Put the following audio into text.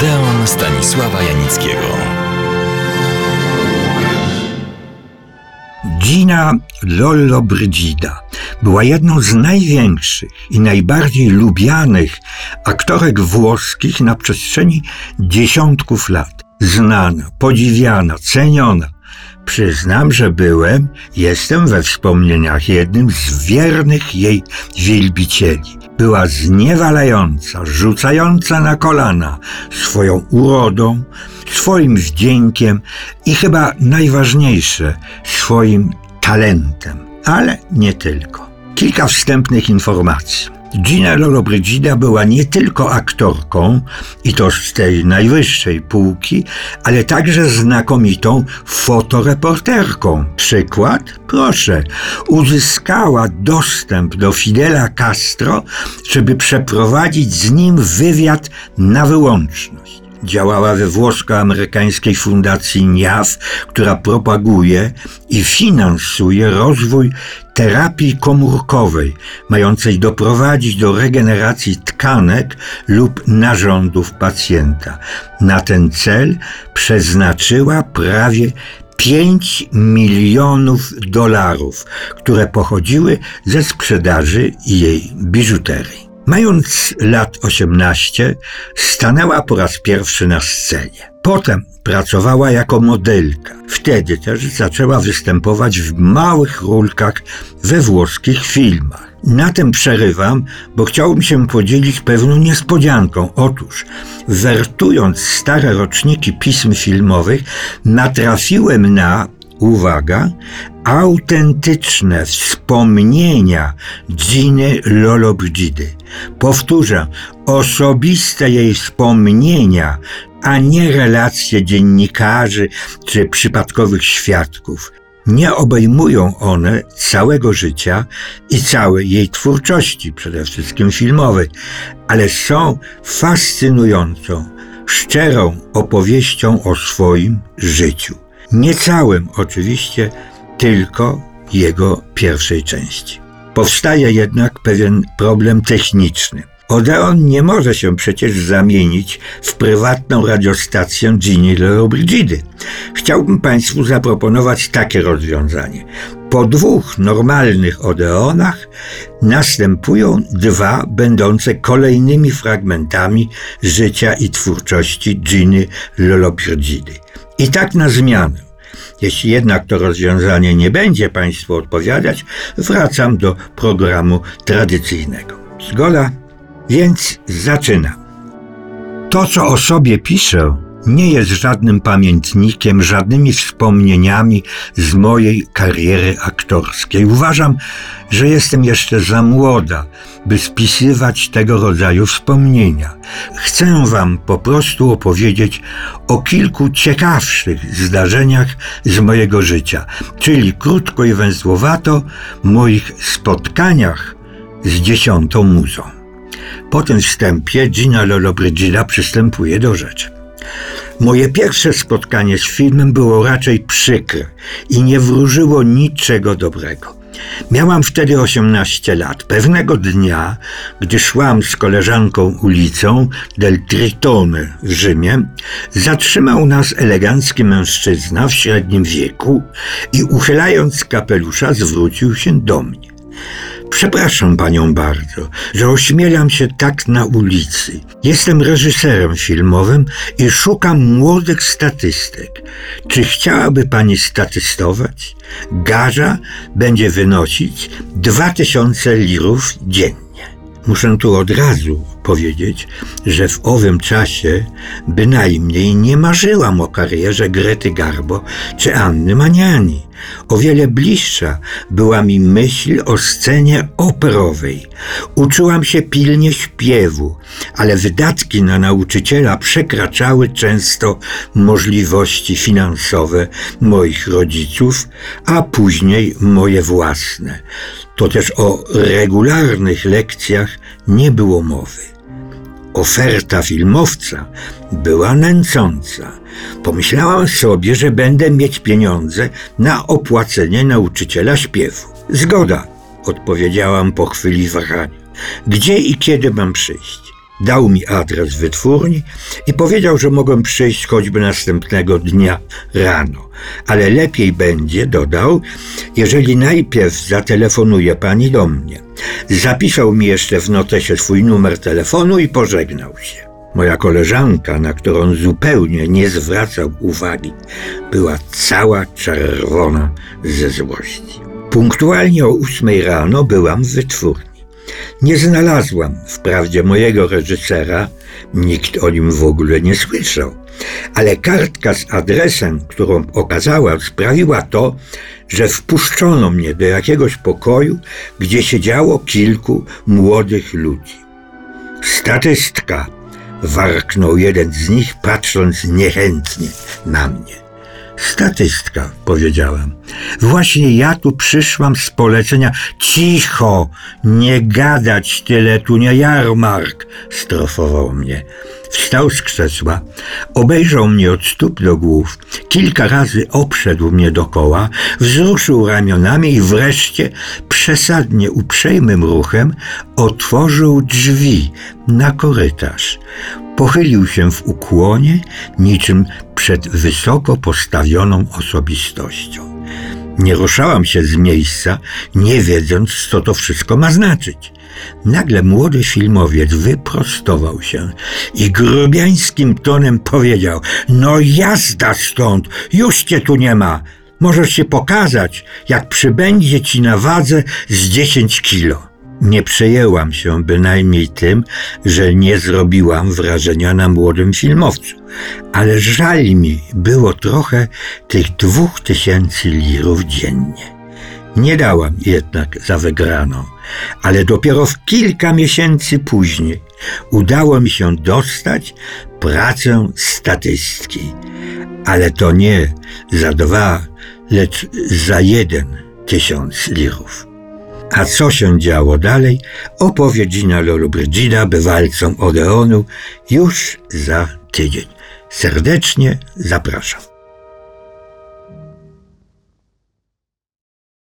Odeon Stanisława Janickiego. Gina Lollobrigida była jedną z największych i najbardziej lubianych aktorek włoskich na przestrzeni dziesiątków lat. Znana, podziwiana, ceniona. Przyznam, że byłem, jestem we wspomnieniach jednym z wiernych jej wielbicieli. Była zniewalająca, rzucająca na kolana swoją urodą, swoim wdziękiem i chyba najważniejsze, swoim talentem, ale nie tylko. Kilka wstępnych informacji. Gina Lollobrigida była nie tylko aktorką, i to z tej najwyższej półki, ale także znakomitą fotoreporterką. Przykład? Proszę. Uzyskała dostęp do Fidela Castro, żeby przeprowadzić z nim wywiad na wyłączność. Działała we włosko-amerykańskiej fundacji NIAF, która propaguje i finansuje rozwój terapii komórkowej, mającej doprowadzić do regeneracji tkanek lub narządów pacjenta. Na ten cel przeznaczyła prawie 5 milionów dolarów, które pochodziły ze sprzedaży jej biżuterii. Mając lat 18, stanęła po raz pierwszy na scenie. Potem pracowała jako modelka. Wtedy też zaczęła występować w małych rulkach we włoskich filmach. Na tym przerywam, bo chciałbym się podzielić pewną niespodzianką. Otóż, wertując stare roczniki pism filmowych, natrafiłem na uwaga, autentyczne wspomnienia Giny Lollobrigidy. Powtórzę, osobiste jej wspomnienia, a nie relacje dziennikarzy czy przypadkowych świadków. Nie obejmują one całego życia i całej jej twórczości, przede wszystkim filmowej, ale są fascynującą, szczerą opowieścią o swoim życiu. Nie całym oczywiście, tylko jego pierwszej części. Powstaje jednak pewien problem techniczny. Odeon nie może się przecież zamienić w prywatną radiostację Ginny Lollobrigidy. Chciałbym Państwu zaproponować takie rozwiązanie. Po dwóch normalnych Odeonach następują dwa będące kolejnymi fragmentami życia i twórczości Ginny Lollobrigidy. I tak na zmianę. Jeśli jednak to rozwiązanie nie będzie Państwu odpowiadać, wracam do programu tradycyjnego. Zgoda? Więc zaczynam. To, co o sobie piszę, nie jest żadnym pamiętnikiem, żadnymi wspomnieniami z mojej kariery aktorskiej. Uważam, że jestem jeszcze za młoda, by spisywać tego rodzaju wspomnienia. Chcę Wam po prostu opowiedzieć o kilku ciekawszych zdarzeniach z mojego życia, czyli krótko i węzłowato moich spotkaniach z dziesiątą muzą. Po tym wstępie Gina Lollobrigida przystępuje do rzeczy. Moje pierwsze spotkanie z filmem było raczej przykre i nie wróżyło niczego dobrego. Miałam wtedy 18 lat. Pewnego dnia, gdy szłam z koleżanką ulicą del Tritone w Rzymie, zatrzymał nas elegancki mężczyzna w średnim wieku i uchylając kapelusza zwrócił się do mnie. Przepraszam panią bardzo, że ośmielam się tak na ulicy. Jestem reżyserem filmowym i szukam młodych statystek. Czy chciałaby pani statystować? Garza będzie wynosić 2000 lirów dziennie. Muszę tu od razu powiedzieć, że w owym czasie bynajmniej nie marzyłam o karierze Grety Garbo czy Anny Maniani. O wiele bliższa była mi myśl o scenie operowej. Uczyłam się pilnie śpiewu, ale wydatki na nauczyciela przekraczały często możliwości finansowe moich rodziców, a później moje własne. To też o regularnych lekcjach nie było mowy. Oferta filmowca była nęcąca. Pomyślałam sobie, że będę mieć pieniądze na opłacenie nauczyciela śpiewu. Zgoda, odpowiedziałam po chwili wahania. Gdzie i kiedy mam przyjść? Dał mi adres wytwórni i powiedział, że mogę przyjść choćby następnego dnia rano. Ale lepiej będzie, dodał, jeżeli najpierw zatelefonuje pani do mnie. Zapisał mi jeszcze w notesie swój numer telefonu i pożegnał się. Moja koleżanka, na którą zupełnie nie zwracał uwagi, była cała czerwona ze złości. Punktualnie o ósmej rano byłam w wytwórni. Nie znalazłam wprawdzie mojego reżysera, nikt o nim w ogóle nie słyszał, ale kartka z adresem, którą okazała, sprawiła to, że wpuszczono mnie do jakiegoś pokoju, gdzie siedziało kilku młodych ludzi. Statystka, warknął jeden z nich, patrząc niechętnie na mnie. Statystka, powiedziałem. Właśnie ja tu przyszłam z polecenia. Cicho, nie gadać tyle, tu nie jarmark, strofował mnie. Wstał z krzesła, obejrzał mnie od stóp do głów, kilka razy obszedł mnie dokoła, wzruszył ramionami i wreszcie przesadnie uprzejmym ruchem otworzył drzwi na korytarz. Pochylił się w ukłonie, niczym przed wysoko postawioną osobistością. Nie ruszałam się z miejsca, nie wiedząc, co to wszystko ma znaczyć. Nagle młody filmowiec wyprostował się i grubiańskim tonem powiedział: No jazda stąd, już cię tu nie ma. Możesz się pokazać, jak przybędzie ci na wadze z 10 kilo. Nie przejęłam się bynajmniej tym, że nie zrobiłam wrażenia na młodym filmowcu, ale żal mi było trochę tych dwóch tysięcy lirów dziennie. Nie dałam jednak za wygraną, ale dopiero w kilka miesięcy później udało mi się dostać pracę statystki. Ale to nie za dwa, lecz za jeden tysiąc lirów. A co się działo dalej, opowie Gina Lollobrigida bywalcom Odeonu już za tydzień. Serdecznie zapraszam.